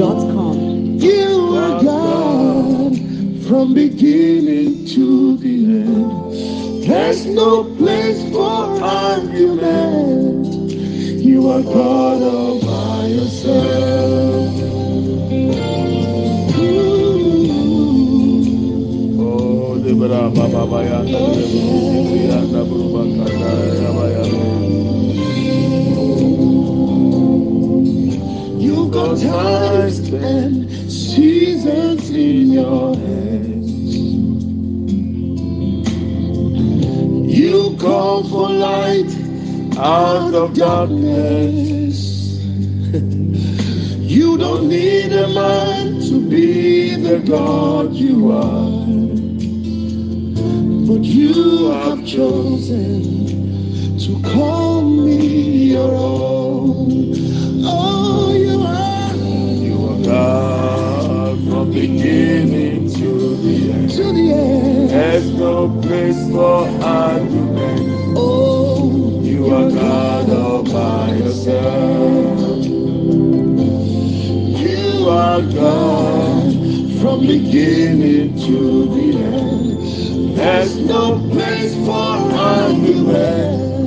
NigerRemix.com. You are God from beginning to the end. There's no place for argument. You are God all by yourself. Ooh. Oh, got times and seasons in your hands. You call for light out of darkness. You don't need a man to be the God you are. But you have chosen to call me your own. God from beginning to the end. to the end. There's no place for argument. Oh, You are God all by yourself. You are God from beginning to the end. There's no place for argument.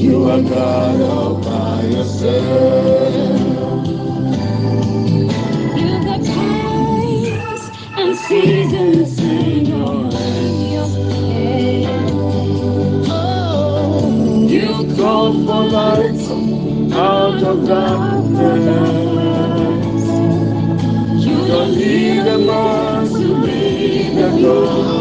You are God all by yourself. Darkness. You Don't need a man to be the God.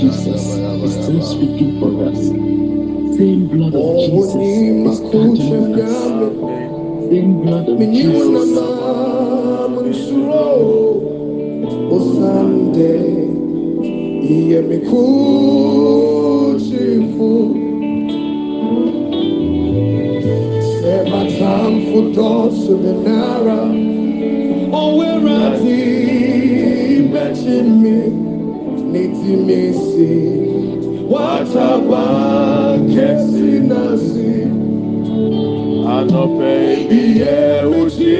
Jesus is still speaking for us. Same blood of Jesus is standing with us. Same blood of Jesus. Osande, iye mikusifu. Tamfu dosu benara, owerati bechimi, niti misi, wataba kesi nasi, Anope, iye uchifu. Akwenyi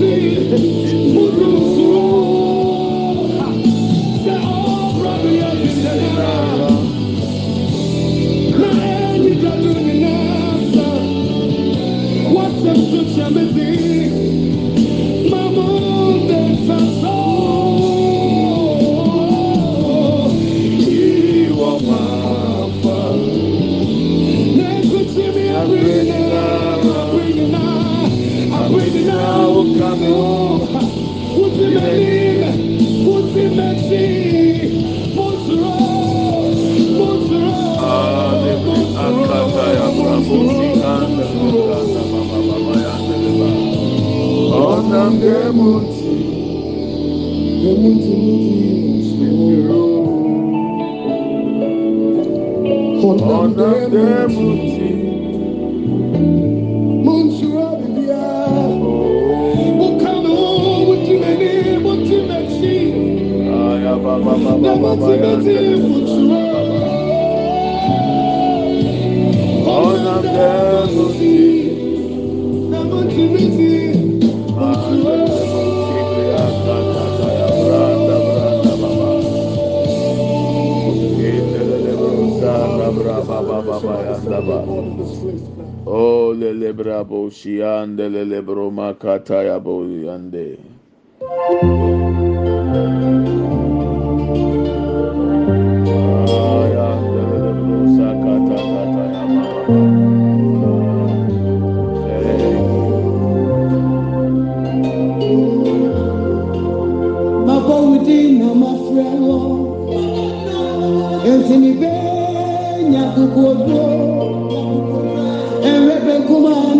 Deus. kataya boli ande. Ntini bẹ́ẹ̀ nyakukú odo, ẹ̀rẹ́ bẹ́ẹ̀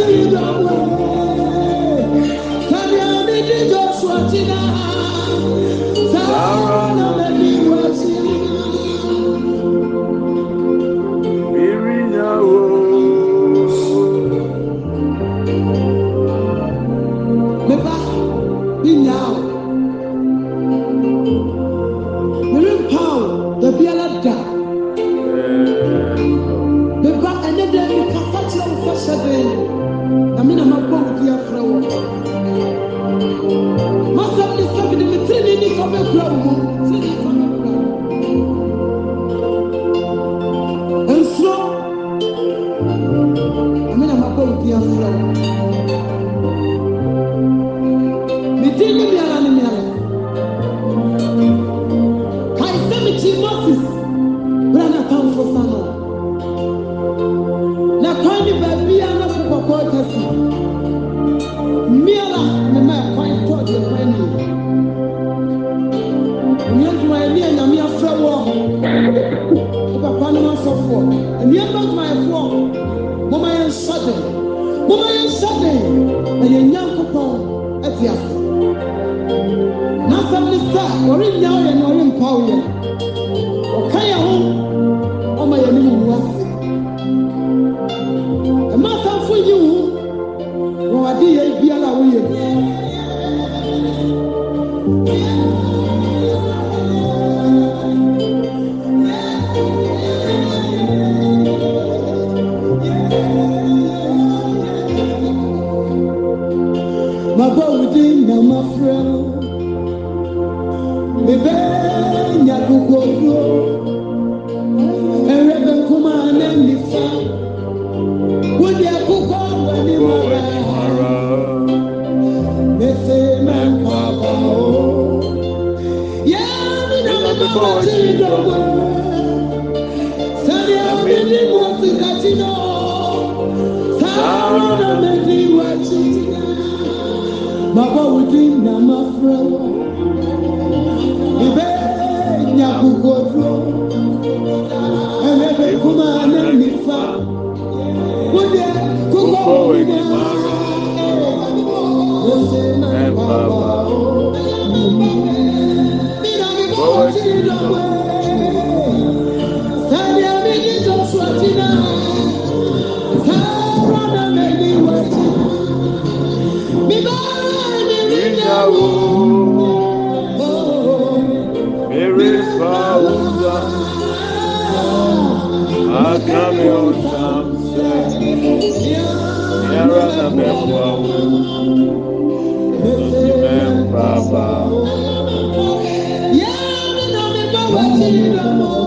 see you, Dom mebɛnya kokoduro ɛwerɛ bɛnkom a na nnifa wode akokɔ w'anim ara mese mɛmpaba o yɛme na mebɔ wɔkyere dɔbɔ sɛdeɛ medi wɔ sikakyi no. Saa na medi wɔakyi mabɔ wo din na mafrɛ wo mebɛnya kokoduro ɛwerɛ bɛnkom a na nnifa wode kokɔ w'anim ara mese mɛmpaba o Mina mi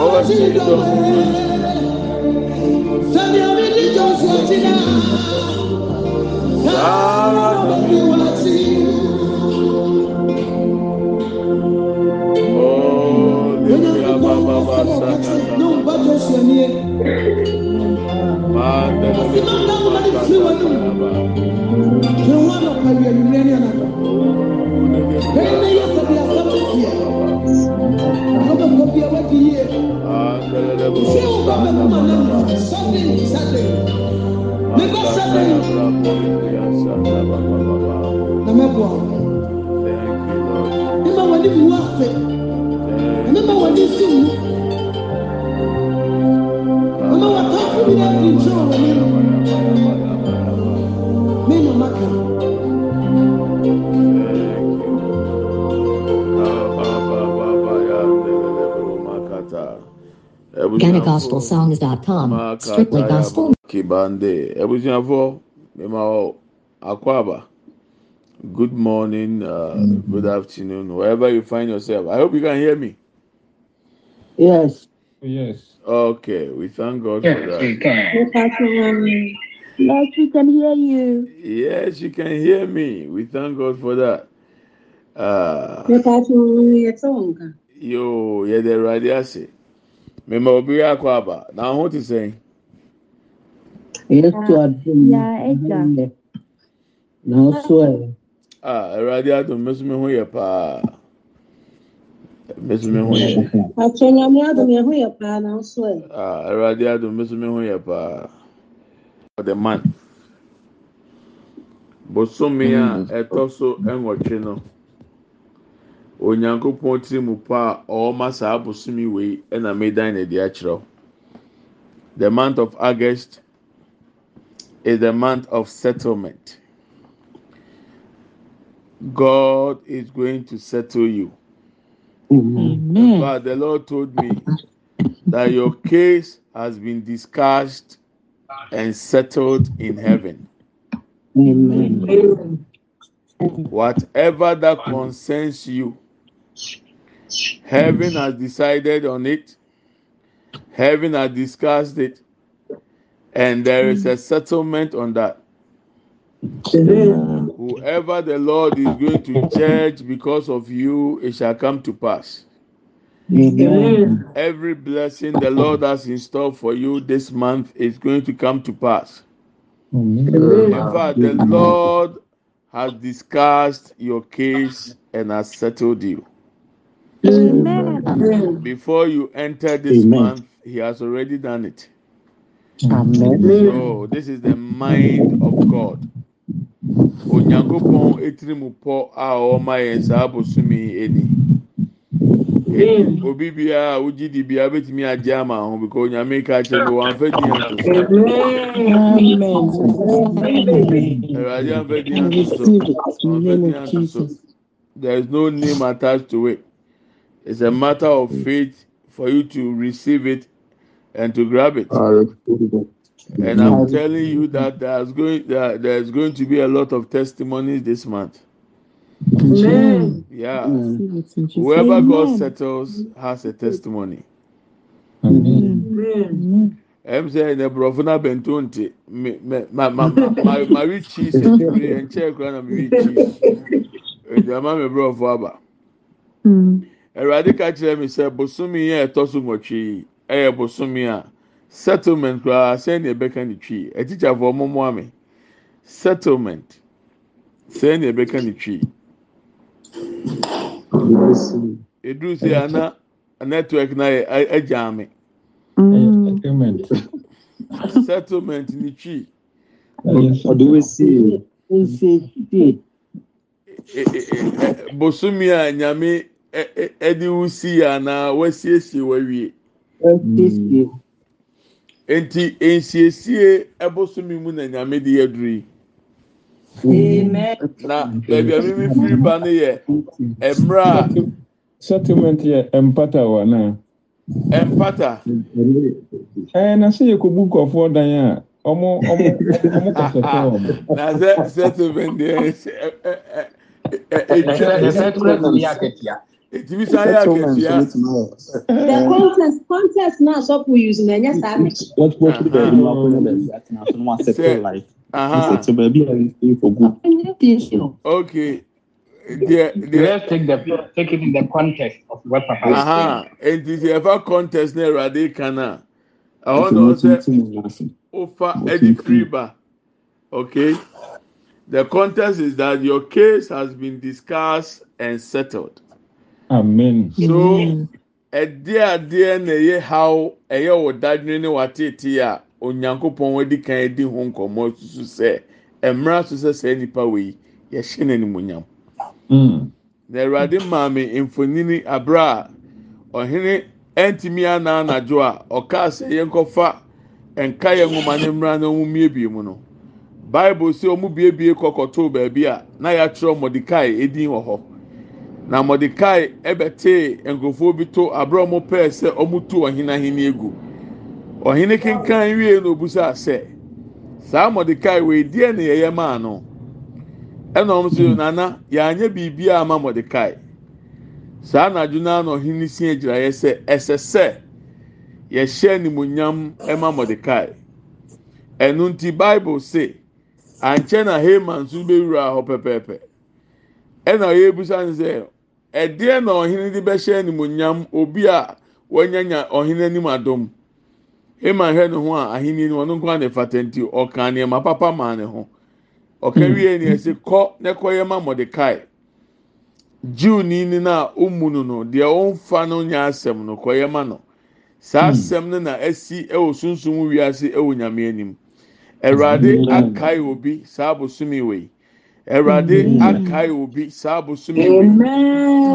miriyawo, eradi GhanaGospelSongs.com. Strictly gospel. Kibande. Ebusiafo, mema akwaba. Good morning, uh, good afternoon, wherever you find yourself. I hope you can hear me. Yes. Yes. Okay, we thank God for that. Yes, we can hear you. Yes, you can hear me. We thank God for that. Uh, yo, yeah, the radio say. mema obi akɔ aba na aho te sɛn. yesu adum ɛhɛnɛ na ɔso ɛ. Ah. a ah, awurade ato mmesu mi ho yɛ paa mmesu mi ho yɛ. atwenyame adum yɛ ho yɛ paa na ɔso ɛ. a awurade adum mmesu mi ho eh. ah, yɛ paa for the man. bosome a ɛtɔ so ɛnwɔtwe no. Mm. Onyankopɔn tiri mu pa a ɔma saa bosome wei ɛna medan na ɛde akyerɛw. The month of August is the month of settlement. God is going to settle you. In fact, the Lord told me that your case has been discussed and settled in heaven. Amen. Whatever that concerns you, heaven has decided on it, heaven has discussed it, and there is a settlement on that. whoever the Lord is going to judge because of you, it shall come to pass. Amen. Every blessing the Lord has in store for you this month is going to come to pass. In fact, the Lord has discussed your case and has settled you. Before you enter this Amen. month, He has already done it. Amen. So this is the mind of God. Onyankopɔn etiri mu pɔ a ɔma yɛn saa abosom yi ani. Eti obi biara a wogyi di biara betumi agye ama ho because onyame ka kyerɛ mi wɔn afɛ di yɛn to so. Awurade afɛ di yɛn so. Receive it in Wɔn afɛ di of so. There is no name attached to it. It's a matter of faith for you to receive it and to grab it. And I'm telling you that there's going that there's going to be a lot of testimonies this month. Amen. Yeah. Receive it in Whoever God settles has a testimony. name. Amen. I'm saying the brofuna bentonte me me ma ma ma ma ma cheese eh? and check when I'm reach cheese. Eh, the man me brofo aba. Hmm. Awurade ka kyerɛ mi sɛ bosomi yɛ ɛtɔ so nwɔtwe yi ɛyɛ bosomi a settlement koraa sɛn na ɛbɛka ne twi ɛtikyafoɔ ɔmo mo ame settlement sɛn na ɛbɛka ne twi eduru sɛ ana network na yɛ ɛgya ame settlement ne twi Ọdún wẹ̀ sí i. ɛ- ɛ- ɛ- ɛ- bosomi a nyame ɛde wusi anaa wasiesie wawie? Nti nsiesie ɛbosomi mu na nyame de yɛ duru yi. Na baabi a mímí firi ba no yɛ mmerɛ a settlement yɛ mpata wɔ na? Ɛmpata ɛɛ na sɛ yɛkɔbu nkurɔfoɔ dan a ɔmo ɔmo ɔmo kɔsɛsɛ wɔn na sɛ settlement deɛ ɛ ɛ ɛ ɛ etwa settlement yɛ akatua etimi san yɛ akatua The contest contest now so for use na nya saa me. Wọ́n ti wọ́n ti bẹ̀rẹ̀ ní wọ́n akọ́nyẹ́ bẹ̀rẹ̀ sí àti náà sọ́nù wọ́n accept life. aha Ṣètò bẹ̀rẹ̀ a yẹn fi for good. okay deɛ deɛ let's take the take it in the context of what papa is uh-huh. saying. Aha eti sɛ ɛfa contest na ɛwurade kan a ɛhɔ Wọ́n na ti ɔsɛ tún mú ofa ɛdi firi okay the contest is that your case has been discussed and settled. Amen. So ɛdeɛ adeɛ na ɛyɛ haw ɛyɛ wɔ dadwene ne watete a onyankopɔn wadi kan adi ho nkɔmɔ susu sɛ mmerɛ so sɛ saa nipa wɔ yi yɛhyɛ n'animonyam Mm. na awurade maame mfonini abere a ɔhene ɛntumi anan anadwo a ɔkaa sɛ yɛnkɔfa nka yɛn nwoma ne mmara na ɔmo miebie mu no. Bible sɛ ɔmo biebie kɔkɔtoo baabi a na yɛatwerɛ mɔdekae edin wɔ hɔ. Na mɔdekae ɛbɛtee nkurɔfoɔ bi to abere a pɛɛ sɛ ɔmo tu ɔhene ahene egu ɔhene kenkan wie na obusa sɛ saa wɔ ediɛ na yɛyɛ maa no ɛna ɔmo so nana yɛanyɛ biribi ama mɔdekae saa anadwo naa na ɔhene si agyiraeɛ sɛ ɛsɛ sɛ yɛhyɛ animonyam ɛma mɔdekae ɛno nti bible se ankyɛ na haman nso bɛwura hɔ pɛpɛɛpɛ ɛna yɛbusa no sɛ ɛdeɛ na ɔhene de bɛhyɛ animonyam obi a wɔnyanya ɔhene anim adom. Haman hwɛ ne ho a ahenni no ɔno nko a ne fata nti ɔka nneɛma papa maa ne ho. Ɔka wie ne ɛsɛ kɔ ne kɔyɛ ma mɔdekae jiw ni ni na ɔmu no no deɛ ɔnfa no nyɛ asɛm no kɔyɛ ma no. Saa asɛm no na asi ɛwɔ sunsun wiase ɛwɔ nyame anim. Awurade akae obi saa abosomi wɔ yi awurade akae obi saa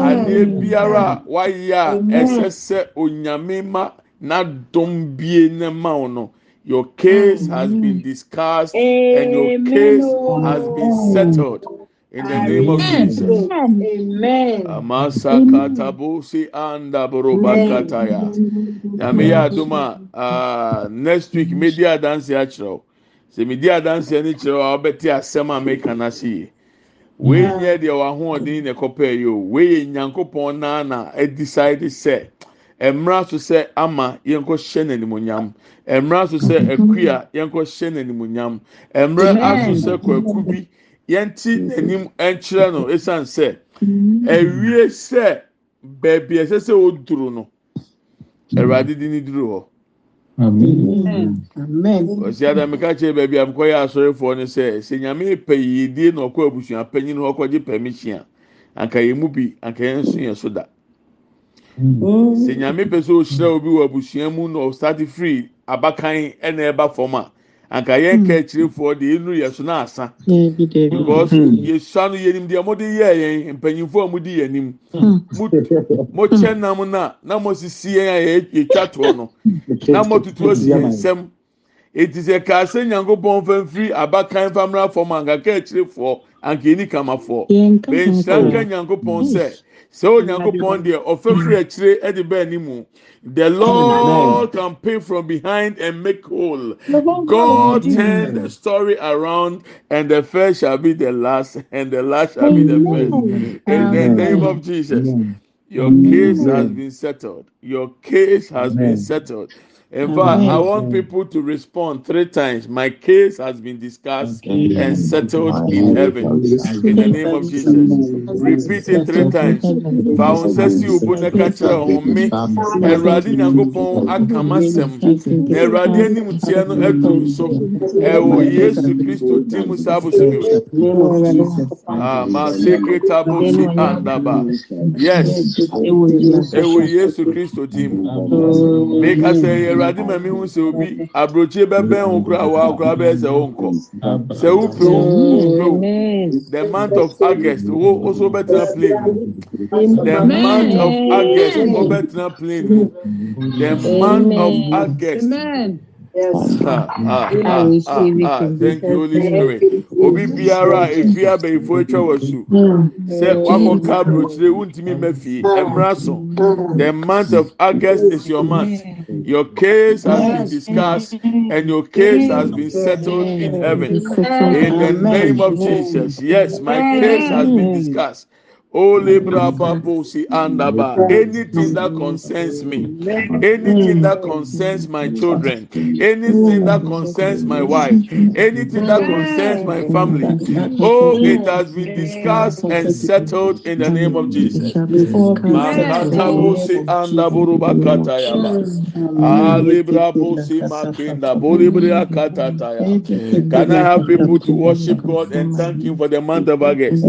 adeɛ biara a wayɛ a ɛsɛ sɛ onyame ma n'adɔm bie ne ma wo no. Your case has been discussed and your case has been settled in the name of jesus. Amen. Amasa katabusi anda boroba kataya. Nyame yɛ adum a ah, next week medi adansi akyerɛw. Sɛ medi adansi ani kyerɛw a ɔbɛte asɛm a meka n'ase yie. Wei nyɛ deɛ w'ahoɔden na ɛkɔpɛ yi o. Wei yɛ nyankopɔn naa na ɛdecide sɛ mmara so sɛ ama yɛnkɔ hyɛ n'animonyam. Mmara so sɛ akuya yɛnkɔ hyɛ n'animonyam. Mmara aso sɛ kwaku bi yɛnti n'anim nkyerɛ no esan sɛ ewie sɛ beebi ɛsɛ sɛ oduru no awurade di ni duru hɔ ɔsi adamika kyerɛ beebi a mekɔyɛ asɔrefoɔ no sɛ sɛ nyame pɛ yiyedie na ɔkɔ abusua panyin hɔ kɔgye permission a anka yɛn mu bi anka yɛn nso yɛn so da. Sɛ nyame pɛ sɛ ohyira obi wɔ abusua mu na ɔstart free abakan ɛna ɛba fam a anka yɛn ka akyerɛfoɔ de enu yɛ so na asa. Because yɛsua no yɛnim deɛ mo de yɛ yɛn mpanyinfoɔ a mo di yɛn nim. Mo mo kyɛ nam na na mo sisi yɛn a yɛ- yɛtwa toɔ no. Na mo tutu osi yɛn nsɛm. Eti sɛ kaase nyankopɔn fɛn firi abakan famra fam anka ka akyerɛfoɔ anka yɛn ni kamafoɔ bɛnhyira nka. nyankopɔn sɛ sɛ o nyankopɔn deɛ ɔfɛ firi akyire ɛde bɛɛ mu. The lord can pay from behind and make whole. God turn the story around and the first shall be the last and the last shall be the first. In the name of jesus your case has been settled. Your case has been settled in fact i want people to respond three times. My case has been discussed and settled in heaven. In the name of jesus. Repeat it three times. fàwọn sẹ́sì òbó náà ká kyerẹ́ ọ̀hún mi ẹ̀rọ̀adé nyankopɔn akama sẹ́m na ẹ̀rọ̀adé anim tiẹ̀ no ẹ̀dùn so ẹ̀wọ̀ yéésù kristo tí mu sábò sí mi ah máa ṣe kéta bó ṣe àndàbà. Yes. ẹ̀wọ̀ yéésù kristo tí mu mẹ́ka awurade ma mi hu sɛ obi aburokyi bɛbɛn ho koraa wɔ akora bɛyɛ sɛ ɔnkɔ sɛ wopɛ wo wopɛ wo. The month of august wo also bɛtena plane. The month of august wo bɛtena plane. The month of august. Amen. Ah, ah, ah, ah, ah. Thank you, Holy Spirit. Obi biara efi abɛnfo atwa wɔ su. Sɛ wakɔ kaa burokyire wuntumi mɛ fie. Ɛmra so. The month of August is your month. Your case has been discussed and your case has been settled in heaven. In the name of Jesus. Yes, my case has been discussed. Libra Babosi Andaba. Anything that concerns me, anything that concerns my children, anything that concerns my wife, anything that concerns my family. Oh, it has been discussed and settled in the name of Jesus. Makatabosi Andaburuba Katayaba. Libra Bosi Makinda. Bolibria Katataya. Can I have people to worship God and thank Him for the month of August?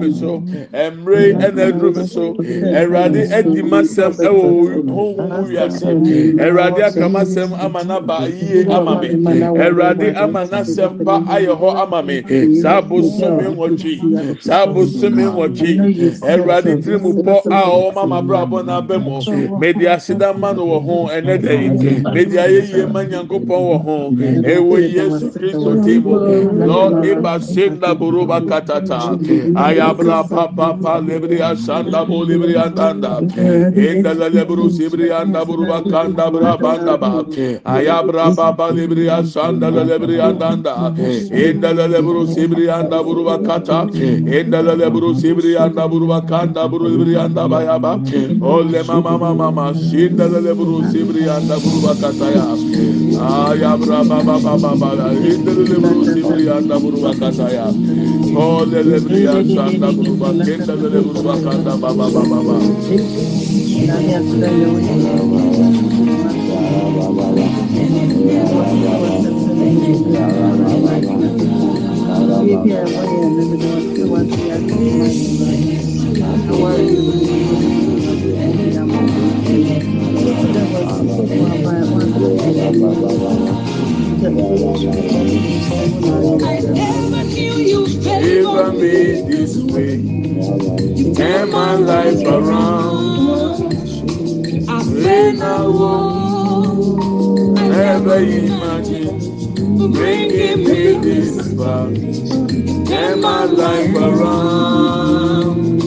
mi so. Mmerɛ ɛna aduru mi so. Awurade adi ma sɛm ɛwɔ ohun wiase awurade aka ma sɛm ama n'aba yie ama mi awurade ama n'asɛm ba ayɛ hɔ ama mi saa bosomi nwɔtwi saa bosomi nwɔtwi awurade tiri mu pɔ a ɔwɔ ma ma bra abɔ n'abɛ mu mɛdi aseda ma no wɔ ho ɛnɛ dɛ yi mɛdi ayɛ yie ma nyankopɔn wɔ ho. Ɛwɔ yesu kristo table lɔ eba se laboro ba katata ayɛ. ya bra pa pa pa libri asanda bo libri andanda. Enda la lebru sibri anda burba kanda bra banda ba. Aya bra pa pa libri asanda la lebri andanda. Enda la lebru sibri anda burba kata enda la lebru sibri anda burba kanda buru libri anda ba ya ba. Ole mama mama mama shinda la lebru sibri anda burba kata ya. Aya bra pa pa pa pa enda la lebru sibri anda burba kata ya. Ole lebri anda Asanda Buruba Kenda la Lebru Kanda Baba Baba Baba. Never knew you Favor me this way. Turn my life around. When I walk, never imagine bringing me this far. Turn my life around.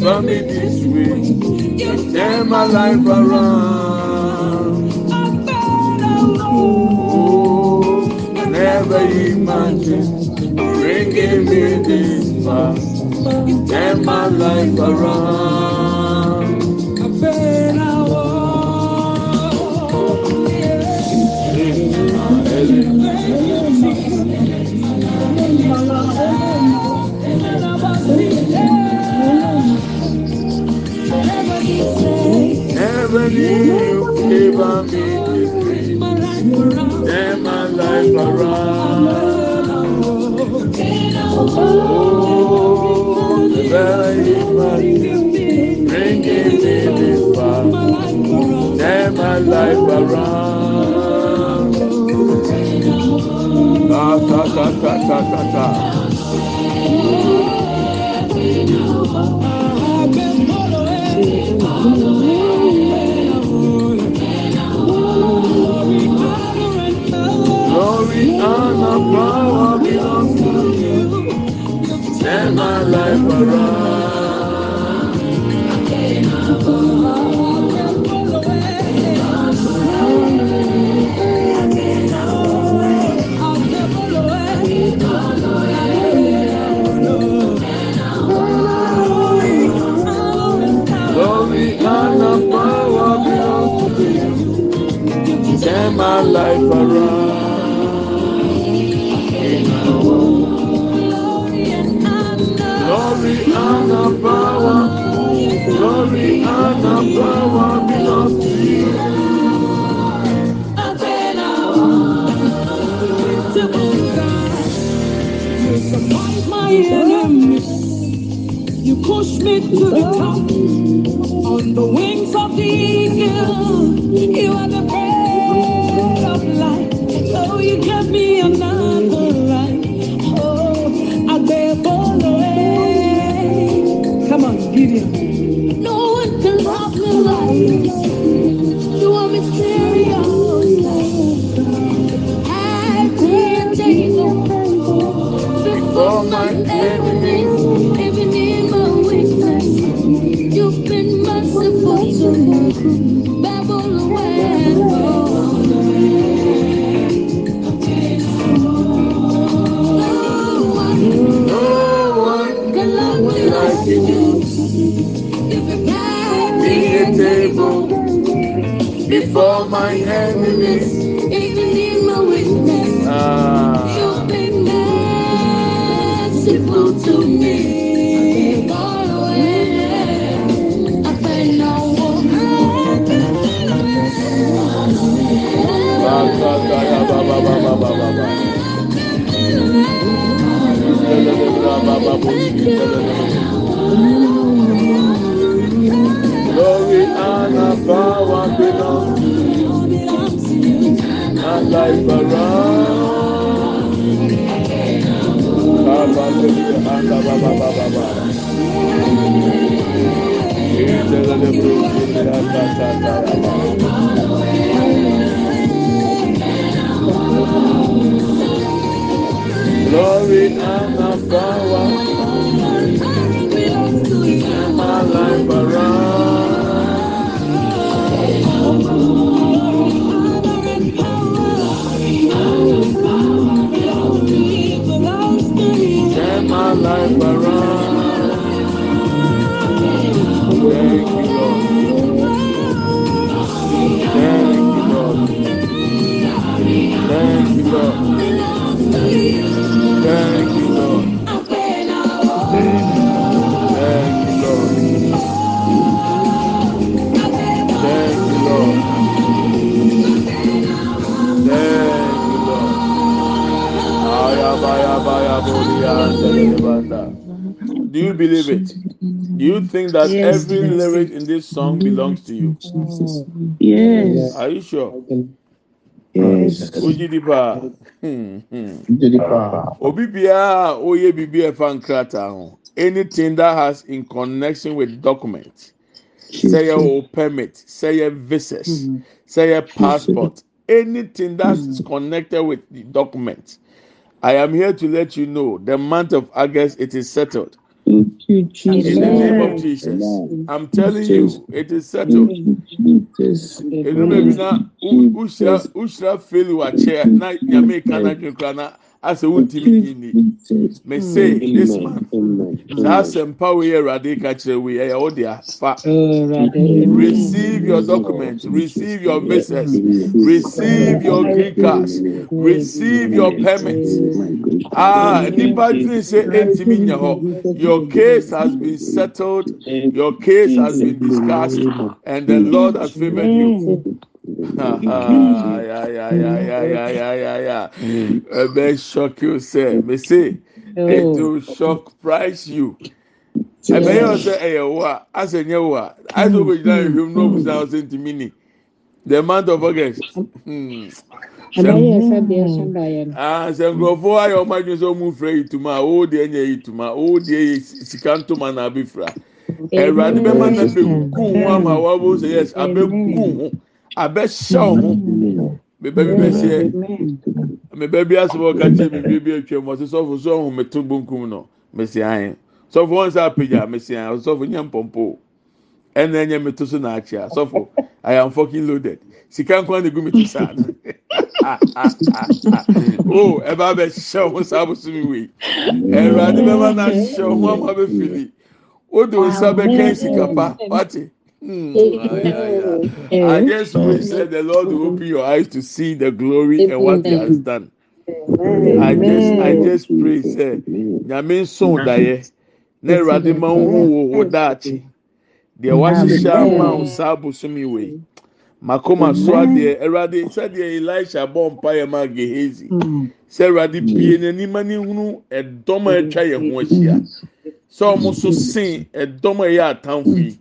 From me this way, turn my life around. Oh, I never imagined bringing me this far. Turn my life around. Never you give me way. Turn my life around. Oh, the never imagined bringing me this far. Turn my life around. Ta ta ta ta ta ta ta. Glory, honor, power belongs to you. Turn my life around. Glory, honor, power belongs to you. Turn my life around. Power. Glory, honor, power you. My enemies, you push me to the top on the wings of the eagle. You are the bread of life. Oh, you give me my my weakness. You've been to me. Babble away. No one can love me like you me a table before my enemies. Le, bra, ba, ba, bo, si, lele, le, le. Glory, honor, power belongs to you. Life around. Ba, ba, le, le, anda, ba, ba, ba, ba, ba. Glory, honor, power, turn my life around. Turn my life around. Thank you, Lord. Thank you, Lord. Thank you, Lord. Thank you, Lord. Ayabayabaya Do you believe it? Do you think that Yes, every yes. lyric in this song belongs to you? Yes. Are you sure? Yes. Ojidipa. Hmm. Jedipa. Obi biara a oye bibi ɛfa nkrataa ho. Anything that has in connection with document. sɛ yɛ o permit sɛ yɛ visas sɛ yɛ passport anything that is connected with the document i am here to let you know the month of august it is settled. In the name of Jesus, I'm telling you, it is settled. Enu beebi na uhyira uhyira feli wa chair na nyame kana dwekura na asɛ wuntumi yi ni. Me say this man, saa asɛmpa wo yɛ awurade ka kyerɛ wo yɛ ɛyɛ wo de afa. Receive your documents, receive your visas, receive your green cards, receive your permits. Ah, nipa diri sɛ etimi nya hɔ. Your case has been settled, your case has been discussed, and the Lord has favored you. ɛbɛ shock you sɛ mese it will shock price you. Ɛbɛ yɛ ɔsɛ ɛyɛ wo a asɛ nyɛ wo a asɛ o ko gyina ehwɛm na o busa ɔsɛ ntumi ni. The month of august sɛ nkurɔfoɔ ayɛ ɔmo adwene sɛ ɔmo fira yi tuma a o deɛ nyɛ yi tuma o deɛ yɛ sika ntoma na abɛ fira ɛwurade bɛ ma na bɛ gu ho ama wa bo sɛ yes abɛ gu ho. abɛhyɛ wo ho meba bi bɛhyɛ meba bi asɛm ɔka kyerɛ me bia bi atwa mu ɔsɛ sɔfo so ɔho meto bonkum no mesi ahe sɔfo wɔn nsa apagya mesi ahe sɔfo nyɛ mpɔmpɔ ɛnna ɛnyɛ meto so na akyea sɔfo i am fokin loaded. Sika nkwa na egu mi ti saa no o ɛba abɛhyɛ wo saa abosom wei ɛwɛ adi bɛma na ahyɛ wo ho ama bɛfili o de o nsa bɛka sika pa wate. Mm. Yeah, yeah. I just wish that the Lord will open your eyes to see the glory and what He has done. I just I just pray say nyame nson daeɛ na awurade ma wo ho wo wo daakye deɛ wahyehyɛ ama wo saa abosomi wei. Makoma so adeɛ awurade sɛdeɛ elisha bɔ mpaeɛ ma gehazi sɛ awurade bie n'anim ani hunu ɛdɔm a atwa yɛn ho ahyia. Sɛ ɔmo so sen ɛdɔm a ɛyɛ atamfo yi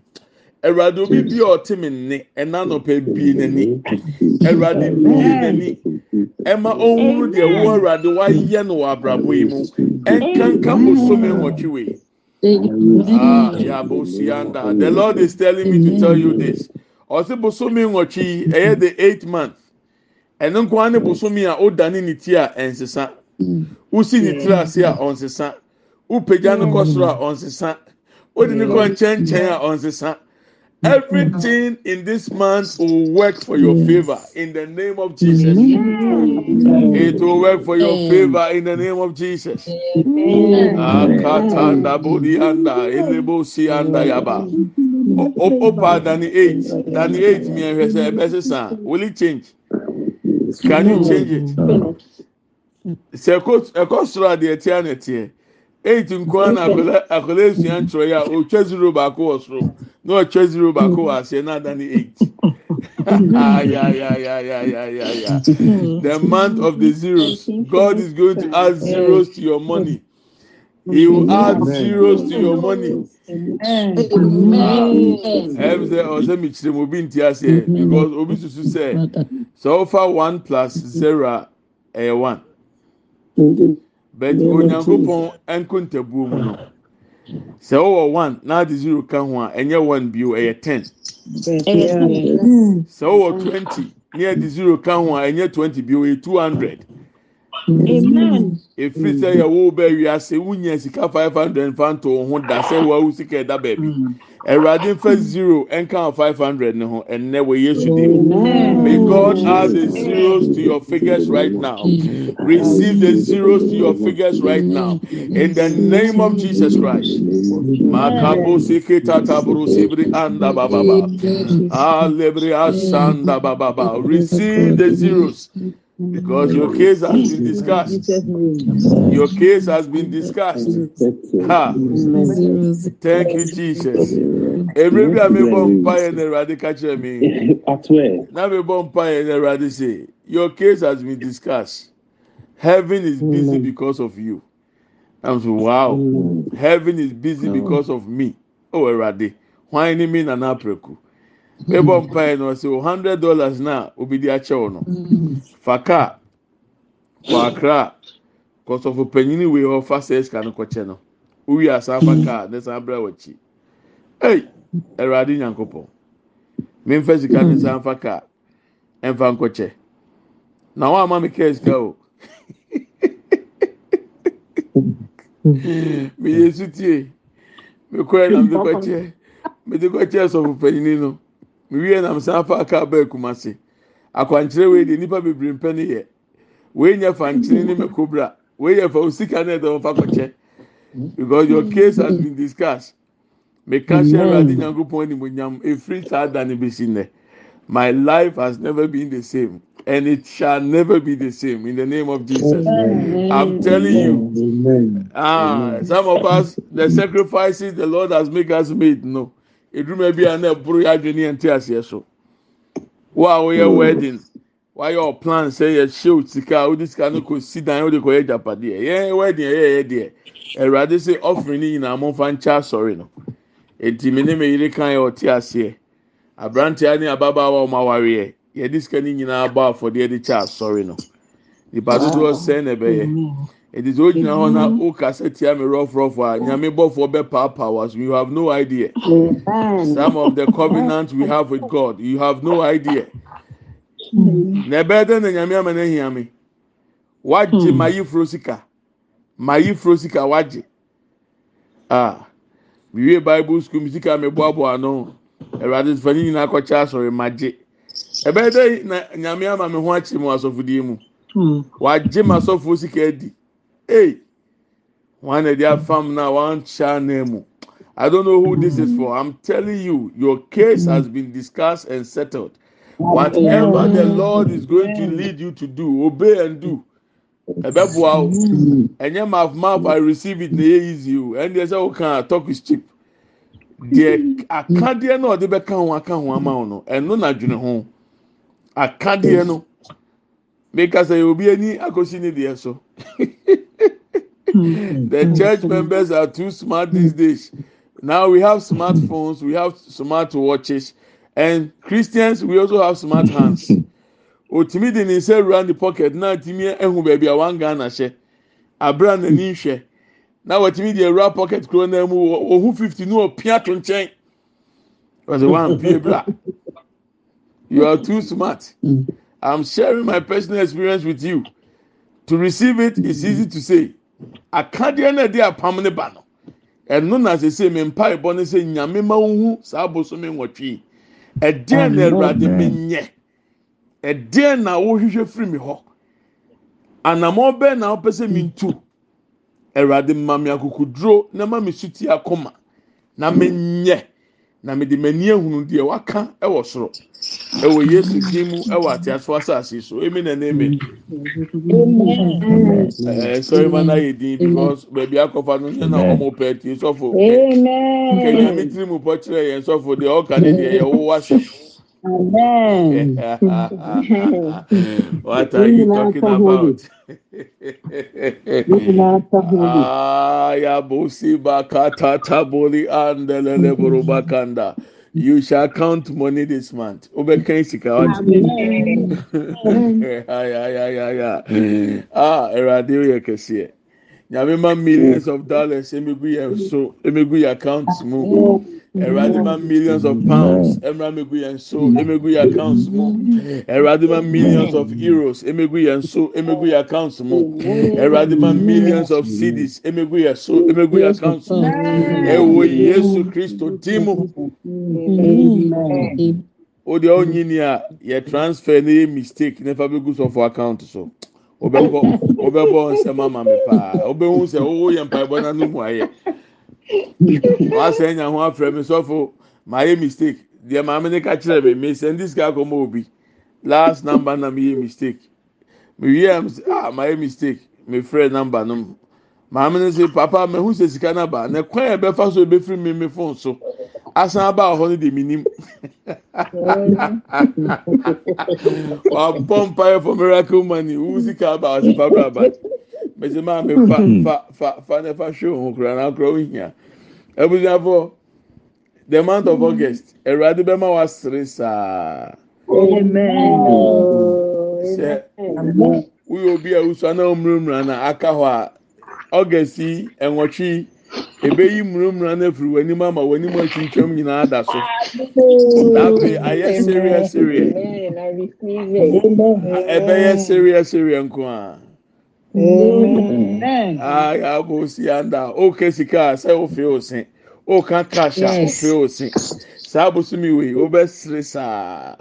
awurade obi bi a ɔte mi nne ɛna nɔpɛ bie n'ani. Awurade bie n'ani. Ɛma ɔnhuru deɛ wo awurade wayɛ no wɔ abrabɔ yi mu. Ɛnkanka bosome nwɔtwe wei. Ah yabo sianda the lord is telling me to tell you this. ɔsi bosomi nwɔtwi yi ɛyɛ the eight month ɛno nkoa ne bosomi a ɔdane ne ti a ɛnsesa. Wosi ne tiri ase a ɔnsesa. Wopagya ne kɔ soro a ɔnsesa. Wodi ne kɔ nkyɛnkyɛn a ɔnsesa everything in this month will work for your favour in the name of jesus it will work for your favour in the name of jesus akata ndabodi anda elebo si anda yaba. Opa Danny eight. Danny eight me and her best son. Will it change? Can you change it? Sɛ ɛkɔ soro adeɛ tia na teɛ. Eight nkwa na akɔla esua ntwerɛ yi a otwa zero baako wɔ soro na ɔtwa zero baako wɔ aseɛ na Danny eight. ah, yeah, yeah, yeah, yeah, yeah, yeah, yeah. The month of the zeros. God is going to add zeros to your money. He will add zeros to your money. ɛm sɛ ɔsɛ mi kyerɛ mu obi nti aseɛ because obi susu sɛ sɛ ɔfa one plus zero ɛyɛ one but onyankopɔn ɛnko ntabuo mu no. Sɛ ɔwɔ one na adi zero ka ho a ɛnyɛ one bio ɛyɛ ten. Sɛ ɔwɔ twenty na adi zero ka ho a ɛnyɛ twenty bio ɛyɛ two hundred. Efiri sɛ yɛwo bɛ wiase wunya sika five hundred nfa nto ho da sɛ wawu sika ɛda baabi ɛwurade nfa zero ɛnka five hundred ne ho ɛnɛ wɔ yesu dim may god add the zeros to your figures right now. Receive the zeros to your figures right now. In the name of jesus christ. Makabo sike tataburu sibri anda bababa alebri asanda bababa receive the zeros. Because your case has been discussed. Your case has been discussed. Ha. Thank you, Jesus. Every time I bomb fire and the catch me. Now we bomb fire and the say, Your case has been discussed. Heaven is busy because of you. I'm so wow. Heaven is busy because of me. Oh, Erade. Why any mean an apreku? Mebɔ mpae ɔsɛ o hundred dollars na obi di akyɛw no fa kaa kɔ akra kɔsɔfo panyin wei hɔ fa sɛ ɛsika no kɔkyɛ no owi asan fa kaa ne san abira wɔ akyi. Ɛy awurade nyankopɔn memfa sika ne nsa mfa kaa ɛmfa nkɔkyɛ na wɔn ama mi kaa sika o. Meyɛ sutie. Mekɔɛ na mede kɔkyɛ mede kɔkyɛ sɔfo panyin no. Mewie nam san fa kaa bɛɛ kumase akwankyerɛ wei de nipa bebree mpɛ ne yɛ. Wei nyɛ fankyere ne mɛkobra wei yɛ fa osika ne ɛdɔm fa kɔkyɛ. Because your case has been discussed. Meka hyɛ ɛwurade nyankopɔn animonyam efiri saa da ne besi nnɛ. My life has never been the same. And it shall never be the same. In the name of jesus. I'm telling you. Ah some of us the sacrifices the lord has make us made no eduruma bi a na ɛboro yɛ adwene yɛn ti aseɛ so. Wo a woyɛ wedding wayɛ ɔplan sɛ yɛ hyɛ o sika a wode sika no kɔ si dan wode kɔ yɛ japadeɛ yɛn wedding yɛ yɛ deɛ. Ɛwurade sɛ offering ne nyinaa mo nfa nkyɛ asɔre no. Eti mi ne mi yiri kan yɛ ɔte aseɛ. Aberanteɛ ne ababaawa a wɔn awareɛ yɛde sika ne nyinaa bɔ afɔdeɛ de kyɛ asɔre no. Nipa dodoɔ sɛn na ɛbɛyɛ. Eti sɛ ogyina hɔ na okasa tia mi rɔfrɔfo a nyame bɔfoɔ bɛ paapaa so you have no idea. Some of the covenant we have with god you have no idea. Na ɛbɛyɛ dɛ na nyame ama na ehia mi wagye ma yi furo sika ma yi furo sika wagye ah miwie bible school mi sika mi boaboa ano ɛwurade fani nyinaa akɔkyɛ asɔre ma gye ɛbɛyɛ dɛ na nyame ama mi ho akyi mu asɔfodie mu wagye ma asɔfo sika adi na ɛde afam na wọn kyɛ anan mu i don't know who this is for. I'm telling you your case has been discussed and settled. Whatever the lord is going to lead you to do obey and do. Ɛbɛ boa o ɛnyɛ mouth mouth i receive it ɛyɛ easy o sɛ o kan talk is cheap. Deɛ akadeɛ na ɔde bɛka ho aka ho ama wo no. Ɛno na dwene ho akadeɛ no meka sɛ obi ani akosi ne deɛ so the church members are too smart these days. Now we have smartphones we have smart watches and christians we also have smart hands. Otumi de ne nsa wura ne pocket na atumi ehu baabi a wan ghana hyɛ abira n'ani hwɛ na watumi de awura pocket kuro na mu ohu fifty ne opia to nkyɛn wɔsɛ wan pie bra. You are too smart i'm sharing my personal experience with you. To receive it is easy to say. Akadeɛ na ɛde apam ne ba no. Ɛno na sese mi mpa ɛbɔ ne sɛ nyame ma ohun saa abosomi nwɔtwi ɛdeɛ na ɛwurade mi nyɛ? Ɛdeɛ na wohwehwɛ firi mi hɔ? Anamɔ bɛɛ na ɔpɛ sɛ mi ntu ɛwurade mma mi akokoduro na ma mi suti akoma. Na mi nyɛ na mi de m'ani ehunu deɛ waka ɛwɔ soro. Ɛwɔ yesu din mu ɛwɔ ateasefo asase so. Emi na n'eme ɛɛ sɔrɔ ma na yɛ din because baabi akɔfa no nyɛ na ɔmo pɛ tie sɔfo kenya mi tiri mu pɔ kyerɛ yɛn sɔfo deɛ ɔka ne deɛ yɛ wo wasa. Amen. what are you talking about? ah, ya bosi bakata taboli andelele burubakanda. You shall count money this month. Obeka sika waji. Ay ay ay ay ay. Ah, erade o yekesiye. Nyame ma millions of dollars emegu yẹn so emegu yẹn accounts mu. Erade ma millions of pounds emra megu yẹn so emegu yẹn accounts mu. Erade ma millions of euros emegu yẹn so emegu yẹn accounts mu. Erade ma millions of cedis emegu yẹn so emegu yẹn accounts mu. Ewo Yesu Kristo dimu. O de onyi ni a yɛ transfer ne yɛ mistake ne fa bɛ gu sɔfo account so. Obɛbɔ obɛbɔ nsɛm ama mi paa. Obɛhu sɛ owó yɛ mpaebɔ n'anu mu ayɛ. Wasɛ nya ho afrɛ mi sɔfo maa yɛ mistake. Deɛ maame ne ka kyerɛ mi mi sɛ ndi sika akɔmɔ obi. Last number na mi yɛ mistake. Mi wie am ah maa yɛ mistake. Mi frɛ number no mu. Maame ne papa mɛhu sɛ sika na ba. Na kwan yɛ bɛfa so ebɛfiri mi mi phone so. Asan aba hɔ no de mi nim. Wabɔ mpaeɛ for miracle money. Wu sika aba ɔsɛ papa. Mɛsɛ maa mi fa fa fa fa ne fa hwɛ ohun kura na kura ohia. Ebusuafo the month of August Awurade bɛma wa sere saa. Sɛ wuyɛ obi a wusua na omuramura na aka hɔ a August yi ɛnwɔtwi ebeyi mmerɛmmerɛ no afiri w'anim ama w'anim atwintwam nyinaa da so. Dabe ayɛ serious serious? Ɛbɛyɛ serious serious nko a. agabosianda oke sika sɛ ofe ose oka kasha ofe ose saa bosomi wei obɛsere saa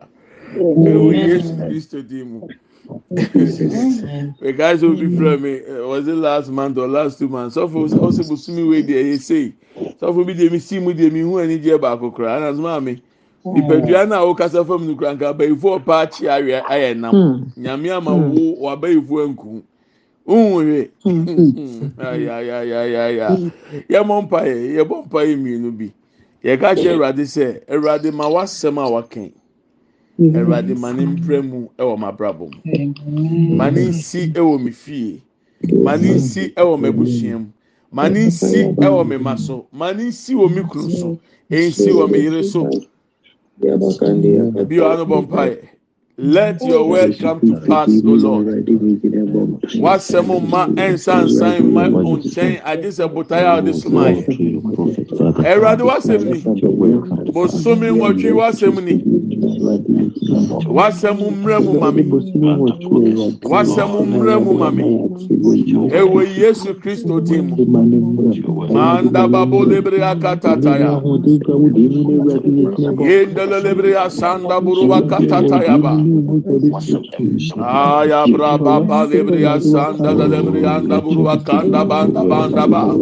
ewu yesu kristo di mu because obi fira mi was it last month or last two months so for sɔfo ɔsɛ bosomi wei deɛ yɛ sei sɔfo bi deɛ mi si mu deɛ mi hu ani deɛ baako kora ana so maa mi nipadua na awokasa fam nukura nka abayifo ɔpa akyi ayɛ nam nyame ama wo wɔ abayifo nkum nhun hwẹ ayayayaya yẹ mọ mpa yẹ yẹ bọ mpa yẹ mmienu bi yẹ ká kyerɛ ẹwurade sɛ ẹwurade ma wasɛm a wakɛn. awurade ma ne mpere mu wɔ m'abrabɔ mu. Ma ne nsi wɔ me fie. Ma ne nsi wɔ m'abusua mu. Ma ne nsi wɔ me ma so ma ne nsi wɔ me kunu so nsi wɔ me yere so bi wa no bɔ mpae let your word come to pass o lord. Wasɛm ma nsansan ma nkyɛn agye sɛ botae a ɔde soma yɛ awurade wasɛm ni bosomi nwɔtwi wasɛm ni. Wasɛm mmerɛ mu ma mi wasɛm mmerɛ mu ma mi ewo yesu kristo ti mu. Manda babo lebre akatata ya yendele lebre asanda buruba katata ya ba. Aya bra baba lebre asanda lebre anda buruba kanda banda banda ba.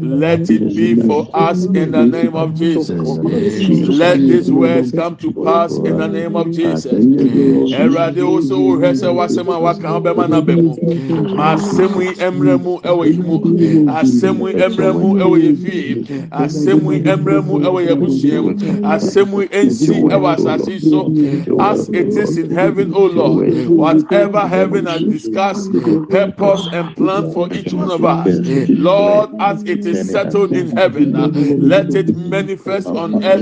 Let it be for us in the name of jesus let these words come to pass in the name of jesus. Ẹwurade woso wohwẹ sẹ wasẹm a waka ọbẹma n'abẹ mu ma asẹm yi ẹmrẹ mu ẹwọ yi mu asẹm yi ẹmrẹ mu ẹwọ yẹ fie asẹm yi ẹmrẹ mu ẹwọ yẹ busua mu asẹm ẹnsi ẹwọ asase so. As it is in heaven o lord whatever heaven has discussed purpose and plan for each one of us. Lord. As it is settled in heaven let it manifest on earth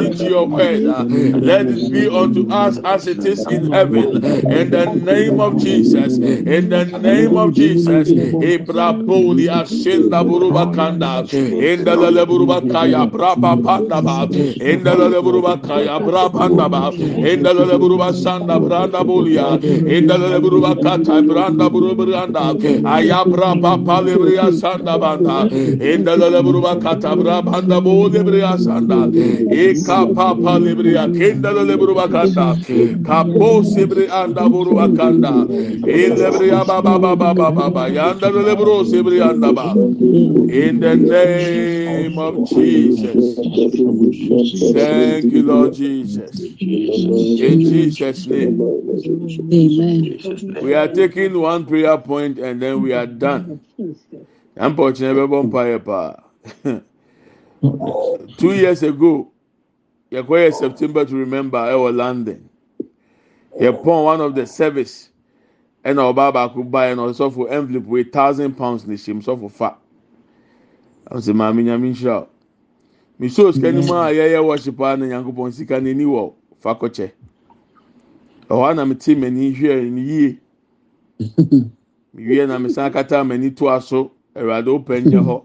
to your word let it be unto us as it is in heaven in the name of Jesus. In the name of Jesus. Kaya sanda branda bulia. Kata branda burubranda. Ayabra papa sanda banda. Kata sanda. kapa palibria kenda lebru bakanda. Kapo sibri anda buru bakanda. Ilebria baba baba baba yanda lebru sibri anda ba. In the name of Jesus. Thank you Lord Jesus. In Jesus name. We are taking one prayer point and then we are done. Yampa two years ago. yɛkɔyɛ september to remember ɛwɔ london. Yɛpɔn one of the service ɛna ɔbaa baako baeɛ na ɔsɔfo envelope wei thousand pounds na ehyɛm sɔfo fa. Ɔsɛ maame nyame nhyira o misoo sika no mu a yɛyɛ worship a na nyankopɔn sika no wɔ fa ɛhɔ a na mete m'ani hwɛ no yie. Mewie na mesan kata m'ani toa so. Awurade wopɛ nyɛ hɔ.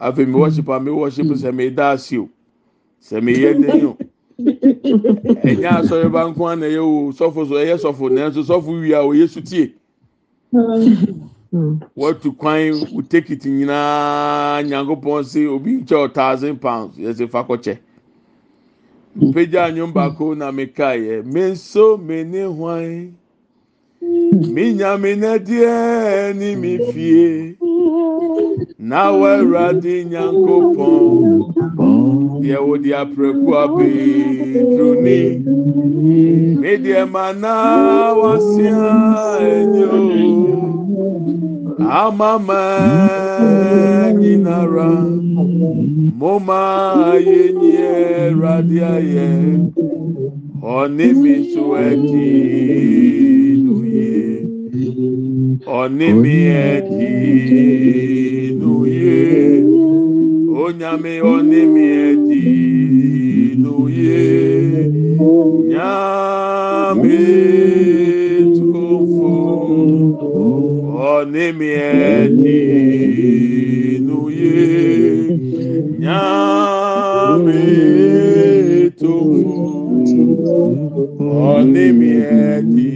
Afei me worship a me worship sɛ meda ase o. sɛ mi yɛ den o. ɛnyɛ asɔrɔba nko ana ɛyɛ o sɔfo so ɛyɛ sɔfo nanso sɔfo wia o yɛ sutie watu kwan wo tekiti nyinaa nyankopɔn se obi nkyɛ thousand pounds yɛsɛ fa kɔkyɛ mpagya anwom baako na meka yɛ me nso me ne hwan? minyamina die ni mi fie. Na wɛwurade nyankopɔn deɛ wòde aprɛku abeedroni mi deɛ ma na wasia nyinara mo ma wurade ayɛ ɔne mi so ɛkii. E ọnimiẹtinuye onyame ọnimiẹtinuye nyame tukofo ọnimiẹtinuye nyame tukofo ọnimiẹtinuye.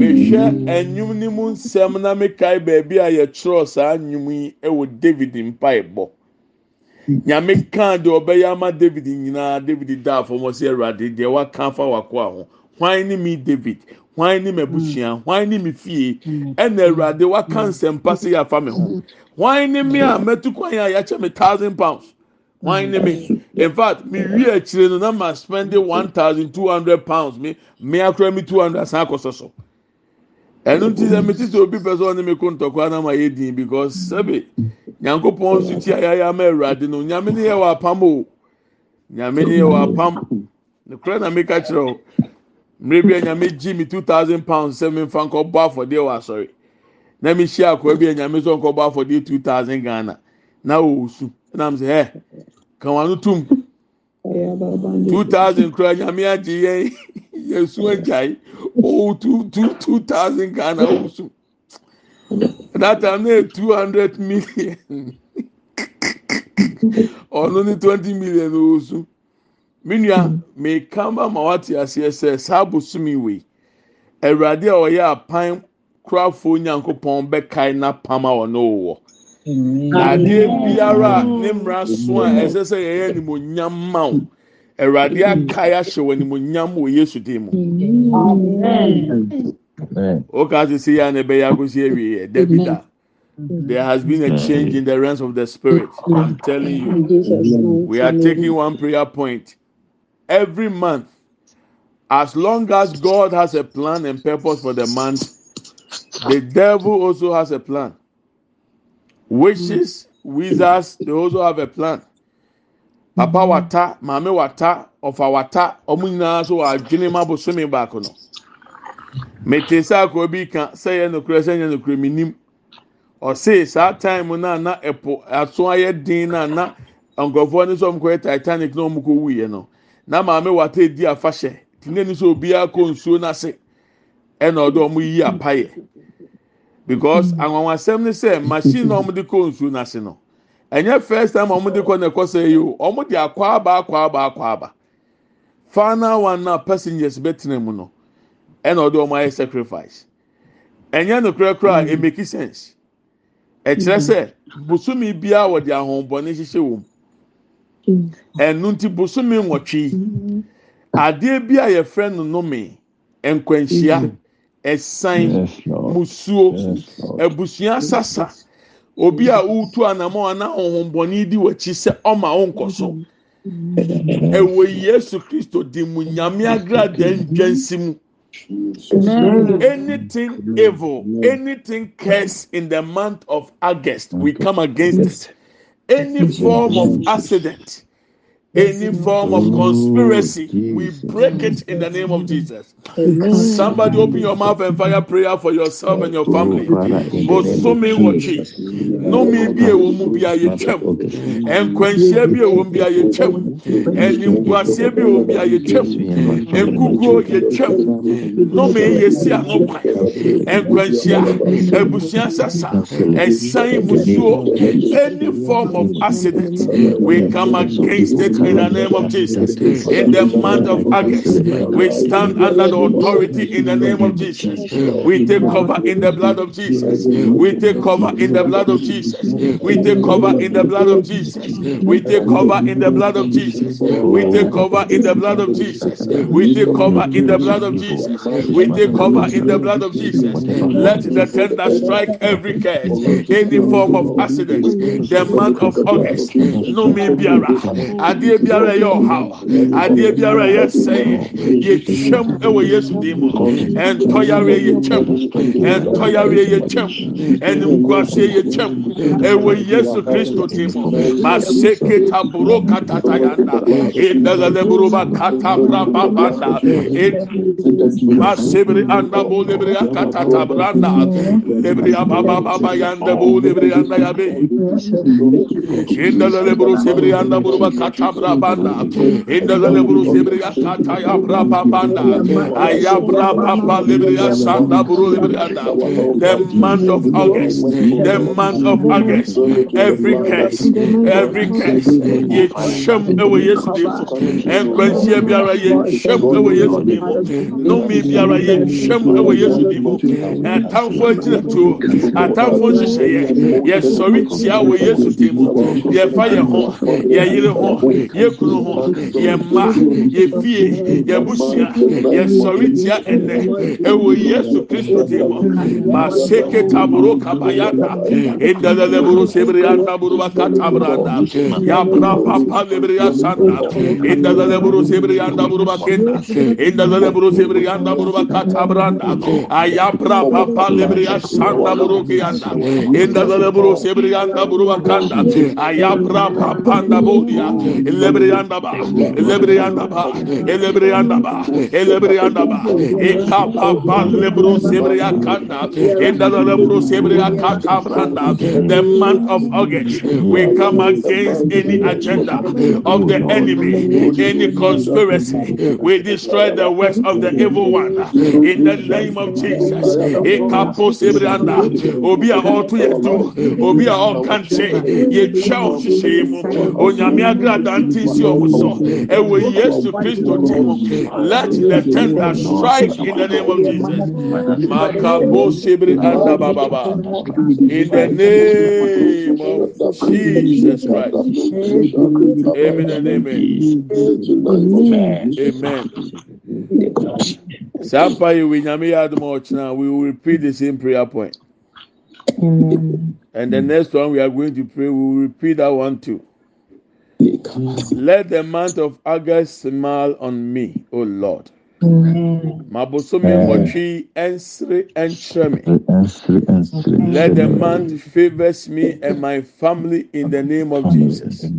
Mehwɛ enyim ne mu nsɛm na mekae baabi a yɛtwerɛ saa nnwom yi wɔ david mpaebɔ. Nyame kaa deɛ ɔbɛyɛ ama david nyinaa david daa fam ɔsɛ awurade deɛ waka afa wakoa ho. Hwan ne mi david? Hwan ne m'abusua? Hwan ne me fie? Ɛna awurade waka nsɛmpa sɛ yɛafa me ho. Hwan ne me a mɛtu kwan a yɛakyɛ me thousand pounds? Hwan ne me? In fact me wi akyire no na ma spend one thousand two hundred pounds. Me me akora me two hundred asan akɔsɔ so ɛnu ti sɛ me ti sɛ obi pɛ sɛ ɔne me ko ntɔkwa na ma yɛ din because sɛbi nyankopɔn nso ti ayaya ama awurade no nyame ne yɛ wɔ apam o. Nyame ne yɛ wɔ apam. Ne kora na me ka kyerɛ o mmiri bi a nyame gyi mi two thousand pounds sɛ mi nfa nkɔ bɔ afɔdeɛ wɔ asɔre. Na mi hyia akɔrɔ bi a nyame sɔ nkɔ bɔ afɔdeɛ two thousand ghana. Na osu. Ɛna mi sɛ ɛ kan wɔn ano tum two thousand kura nyame agye yɛn yɛn su agyae o two two two thousand ghana osu that time na two hundred million. Ɔno ne twenty million osu minua meka mba ma wate aseɛ sɛ saa bosomi wei awurade a ɔyɛ apan kurafoɔ nyankopɔn bɛkae n'apam a ɔno wɔ adeɛ biara ne mmara so a ɛsɛ sɛ yɛyɛ animonyam ma wo. Awurade akae ahyɛ wɔ animonyam wɔ yesu din mu. Woka se sɛ yɛ a na ɛbɛyɛ akosi awie yɛ there has been a change in the realms of the spirit. I'm telling you. We are taking one prayer point. Every month as long as god has a plan and purpose for the month the devil also has a plan witches wizards they also have a plan. Papa wata maame wata ọfa wata ọmụ nyinaa nso wɔ adwene mu abosomi baako no. Mete sɛ akɔ bi ka sɛ yɛ nokura sɛ yɛ nokura mi nim ɔse saa time na na ɛpo aso ayɛ den na na nkurɔfoɔ ne sɛ ɔmo kɔyɛ titanic na ɔmo kɔ wu yɛ no na maame wata edi afahyɛ. Tene ni sɛ obiara kɔ nsuo n'ase ɛna ɔde ɔmo yi apayɛ because anwanwasɛm ne sɛ machine na ɔmo de kɔ nsuo n'ase no ɛnyɛ first time ɔmo de kɔ na ɛkɔ sɛ yi o ɔmo de akɔ aba akɔ aba akɔ aba final one na passengers bɛtena mu no ɛna ɔde ɔmo ayɛ sacrifice. Ɛnyɛ no korakora a emeki sense. Ɛkyerɛ sɛ bosomi biara wɔde ahombɔne hyehyɛ wɔm ɛnu nti bosomi nwɔtwe adeɛ bi a yɛfrɛ no nnome nkwanhyia ɛsan musuo. Abusua sasa. Obi a wotu anamɔ ana ahombɔne di w'akyi sɛ ɔma ɔnkɔ so ɛwɔ yesu kristo di mu nyame agrada ndwansi mu. Anything evil, anything cursed in the month of August, we come against it. Any form of accident, any form of conspiracy, we break it in the name of Jesus. Somebody open your mouth and fire prayer for yourself and your family. Bosome wɔtwe, nnome bi a ɛwɔ mu bi a yɛtwam, nkwanhyia bi a ɛwɔ mu bi a yɛtwam, animguaseɛ bi a ɛwɔ mu bi a yɛtwam, nkukuo yɛtwam, nnome yɛsi ano kwan, nkwanhyia, abusua sasa, ɛsan musuo, any form of accident, we come against it in the name of Jesus. In the month of August, we stand under the authority in the name of Jesus. We take cover in the blood of Jesus. We take cover in the blood of Jesus. We take cover in the blood of Jesus. We take cover in the blood of Jesus. We take cover in the blood of Jesus. We take cover in the blood of Jesus. We take cover in the blood of Jesus. Let the tender strike every curse, any form of accident. The month of August, no me biara, adeɛ biara ɛyɛ ɔhaw. Adeɛ biara ɛyɛ sɛɛ yɛtwam ɛwɔ yesu din mu. Ɛntɔyare yɛtwam ɛntɔyare yɛtwam ɛnimguase yɛtwam ɛwɔ yesu kristo din mu. Maseke taburo katata yanda. Ɛdɛlɛlɛ buruba kata braba banda masebiri anda bo lebiri akatata branda. Lebiri abababa yanda bo lebiri anda yabe ɛdɛlɛlɛ buru sebiri anda buruba kata banda, indalale buru sebri akata ya braba banda, ayabra papa lebri asanda buru anda. The month of August, the month of August, every curse, every curse, ye shem ewe yesu dimu, enkwensie biara ye shem ewe yesu biara ye shem ewe yesu dimu, atamfo agyina tuo, atamfo nhyehyɛeɛ, yɛ sɔre tia wɔ yesu yɛ fa yɛ ho, yɛ yere ho, yɛ kunu ho yɛ mma yɛ fie yɛ busua yɛ sɔre tia ɛnɛ ɛwɔ yesu kristo di hɔ ma seke kaburo kabayata. Endalele buru sebiri anda buru baka tabra anda yabra papa lebiri asanda endalele buru sebiri anda buru bakenda endalele buru sebiri anda buru baka tabra anda ayabra papa lebiri asanda buru kiyanda endalele buru sebiri anda buru bakanda ayabra papa anda buru nda bodia, lebriyanda ba, lebriyanda ba, lebriyanda ba, lebriyanda ba, ikapapa lebru sebriya kanda, indalele buru sebriya katabranda, the month of August, we come against any agenda of the enemy, any conspiracy. We destroy the works of the evil one in the name of Jesus. Ekapo sebrianda, obi a yẹ du, obi a ọhyehyẹ mu, onyame agrada ntị si ọmụ so, ẹwọ Yesu Kristo ti mu. Let the tender strike in the name of Jesus. Makabo sebri anda bababa. In the name of Jesus Christ. Amen and amen. Amen. Sampa yi we nyame yɛ adum ɔkyina we will repeat the same prayer point. And the next one we are going to pray we will repeat that one too. Let the month of August smile on me, O Lord. Mabosomi nwɔtwi ɛnsere ɛnkyerɛ me. Let the month favors me and my family in the name of Jesus.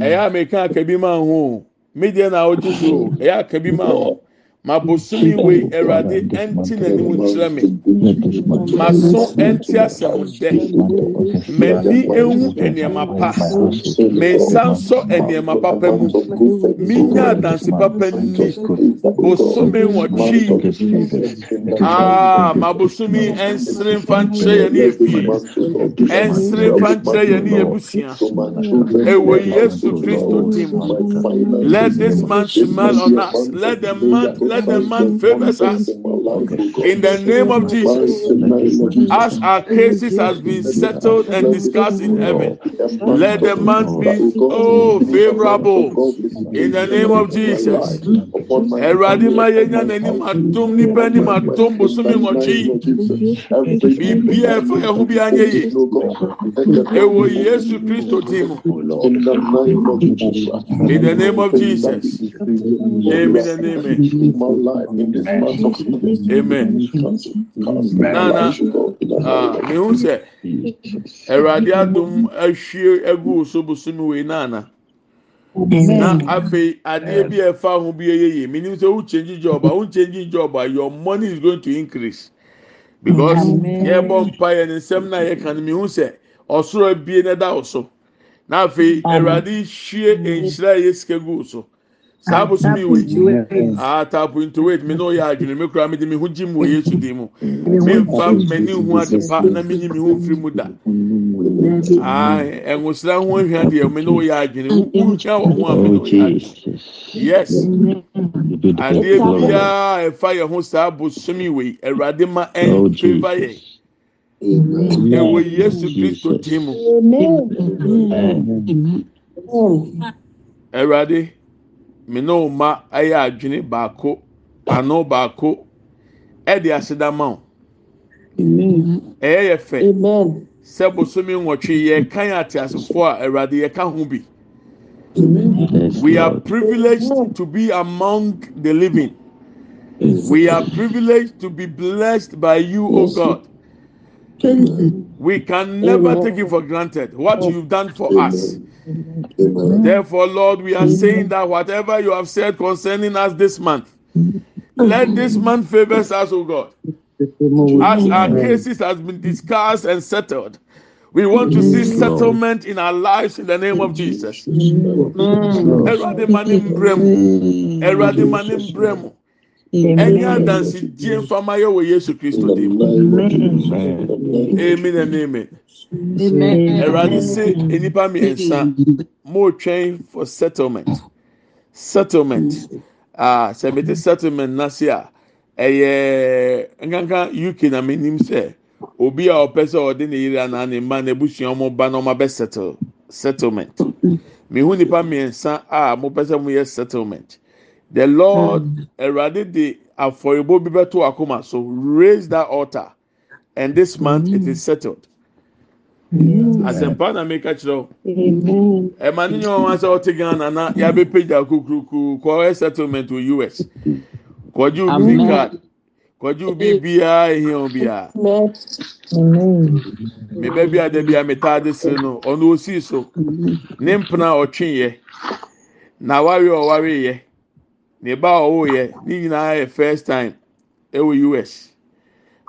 Ɛyɛ ameka akabi ma ho media na ɔgye so ɛyɛ akabi ma ho. Mabosomi wei ɛwurade ɛnti n'anim kyerɛ me. Maso ɛnti asɛm dɛ. M'ani ehu nneɛma pa. M'nsa nsɔ nneɛma papa mu. Minya adansi papa ni. Bosomi nwɔtwi. Aa mabosomi ɛnsere nfa nkyerɛ yɛn ne efie. Ɛnsere nfa nkyerɛ yɛn ne ebusua. Ɛwɔ Yesu Kristo dim. Let this man smile on us. Let the man let the man favors us. In the name of Jesus, as our cases has been settled and discussed in heaven, let the man be oh favorable. In the name of Jesus. Ẹ̀rọ̀adé máa yẹ nyá n'anim atom nípa ẹnim atom bosomi nwọ̀twi. Bìbí ẹ̀ fẹ́ ẹ̀hún bí anyẹ yìí. Èwò Yéṣu Kristo ti mu. In the name of Jesus. Amen and amen. Amen. Nana, ah, mihu sɛ Awurade adum ahwie egu so bosomi wei nana. Na afei adeɛ bi a ɛfa ho bi yɛ yie. Minim sɛ o change job a o change job a your money is going to increase. Because yɛ bɔ mpa yɛ ne nsɛm na yɛ kan mihu sɛ ɔsoro abie na da so. Na afei Awurade hwie nhyira yɛ sika gu so. saa bosom yi wei ah tapo into wait me no yɛ adwene. Me kura me de me ho gyi mu wɔ yesu din mu. Me nfa m'ani ho ade pa na me nyi me ho firi mu da. Ah ɛnwosira ho ahwia deɛ me no yɛ adwene. Nhyia wɔ ho a me no yɛ adwene. Yes. Adeɛ biara ɛfa yɛ ho saa bosom yi wei awurade ma ɛn yɛ. ɛwɔ Yesu Kristo ti mu. Ẹwurade. Me ne wo ma ayɛ adwene baako ano baako ɛde aseda ma wo. Ɛyɛ yɛ fɛ. Sɛ bosomi nwɔtwe yɛ kan ate asefoɔ a awurade yɛ ka ho bi. We are privileged to be among the living. We are privileged to be blessed by you o god. We can never take it for granted. What you've done for us. Therefore, Lord, we are saying that whatever you have said concerning us this month, let this month favor us, O God. As our cases has been discussed and settled, we want to see settlement in our lives in the name of Jesus. ɛnyɛ adansedie mfama yɛ wɔ yesu kristo dim. amen. And amen. Awurade se nnipa mmiɛnsa moretwɛn for settlement. Settlement. Ah sɛ mete settlement n'ase a ɛyɛ nkanka uk na m'anim sɛ obi a ɔpɛ sɛ ɔde ne yere anaa ne mma na ebusua ɔmo ba na ɔmo abɛ settle settlement. Mehu nnipa mmiɛnsa a mopɛ sɛ moyɛ settlement. The lord awurade de afɔribo bi bɛto akoma so raise that altar and this month it is settled. Asɛmpa na meka kyerɛw ɛma ne nyɛ wɔn asɛ ɔte ghana na yabe pagya kukuruku kɔɛ settlement wɔ us kɔgye obi card kɔgye obi biara ehia obiara mebɛ bi ada bi a metaade sere no ɔno osi so. Ne mpena ɔtwe yɛ na wari ɔwari yɛ. Ne ba a ɔwɔ yɛ ne nyinaa yɛ first time ɛwɔ us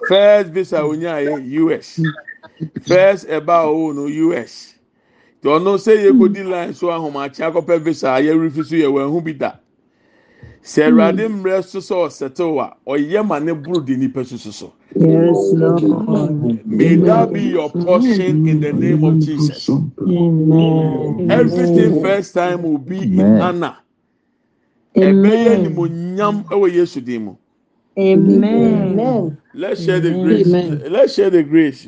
first visa onyaa yɛ us first ɛba a ɔwɔ no us tí ɔno sɛ yɛ kodi line so ahomakye akɔpɛ visa a yɛrefi so yɛ wɔn ho bi da sɛ ɛwurade mmerɛ so sɛ ɔsɛtew a ɔyɛ ma ne buru di nipa soso so. May that be your portion in the name of Jesus. Everything first time will be in honor. Ɛbɛyɛ nimonyam ɛwɔ yesu dim mu. Amen. Let's share the grace. Let's share the grace.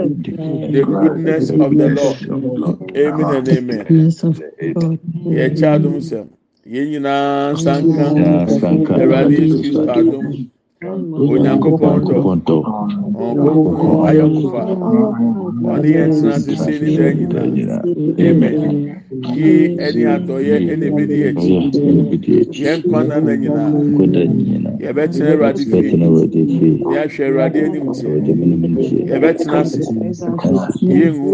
the goodness of the Lord. Amen and amen. Yɛ kyɛ adum sɛm. Yɛn nyinaa sanka Awurade Yesu adum. Onyankopɔn dɔ. Ɔnkɔnkɔ ayɔnkofa. Ɔne yɛn tena te se ne dɛ nyinaa. Amen. Yi ɛne adɔyɛ ɛna ebi akyi. Yɛn kwan na na nyinaa. Yɛbɛtena Awurade fie. Yɛahwɛ Awurade anim tie. Yɛbɛtena ase. Yɛngu.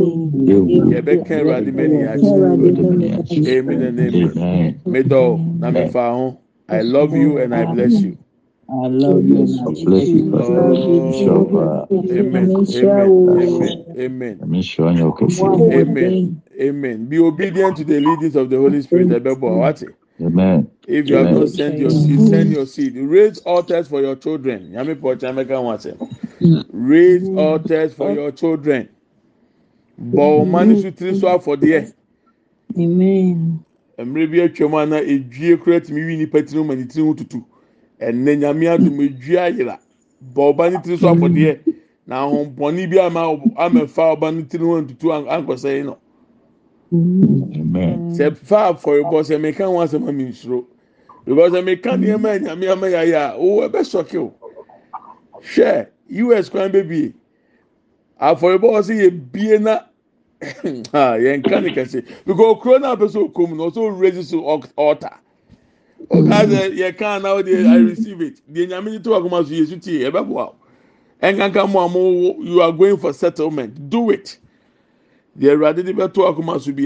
Yɛbɛka Awurade mɛni akyi. Amen and amen. Medɔ na mefa ho. I love you and I bless you. I love you. Amen. Amen. Amen. Amen. Be obedient to the leadings of the Holy Spirit. Amen. If you have not sent your seed, send your seed. Raise altars for your children. Raise altars for your children. Bọ̀ ọ̀mánì sùn tiri sọ àfọ̀díẹ̀. Mmerẹ bi atwa mu ana edwie kura tìmí wí nípa tìrìmù mà ní tìrìmù tutù ɛnɛ nyame adum edua ayera bɔ ɔba ne tiri so afɔdeɛ na ahompɔni bi ama ama fa ɔba ne tiri ho ntutu ankɔsɛ yi no. Sɛ fa afɔrebɔ sɛ meka ho asɛm ami nsoro because sɛ meka nneɛma nyame ama yɛ ayɛ a o ɛbɛ sɔke o hwɛ us kwan bebie afɔrebɔ ɔsɛ yɛ bie na yɛn ka ne kɛse. Because okuro naa pɛ sɛ okom na ɔsɛ o raise so altar ọ̀gá sẹ yẹ kàn náà ọ̀dẹ i mm-hmm. receive it. Diẹ nyàmé ní tó wà kọ́má so yẹ su tiẹ̀ ẹ bẹ́ bọ̀ ẹ̀ nǹkan kan mu àmọ́ you are going for settlement. Do it. Diẹ ẹ̀rọ adé ní bẹ́ tó wà kọ́má so bíyà.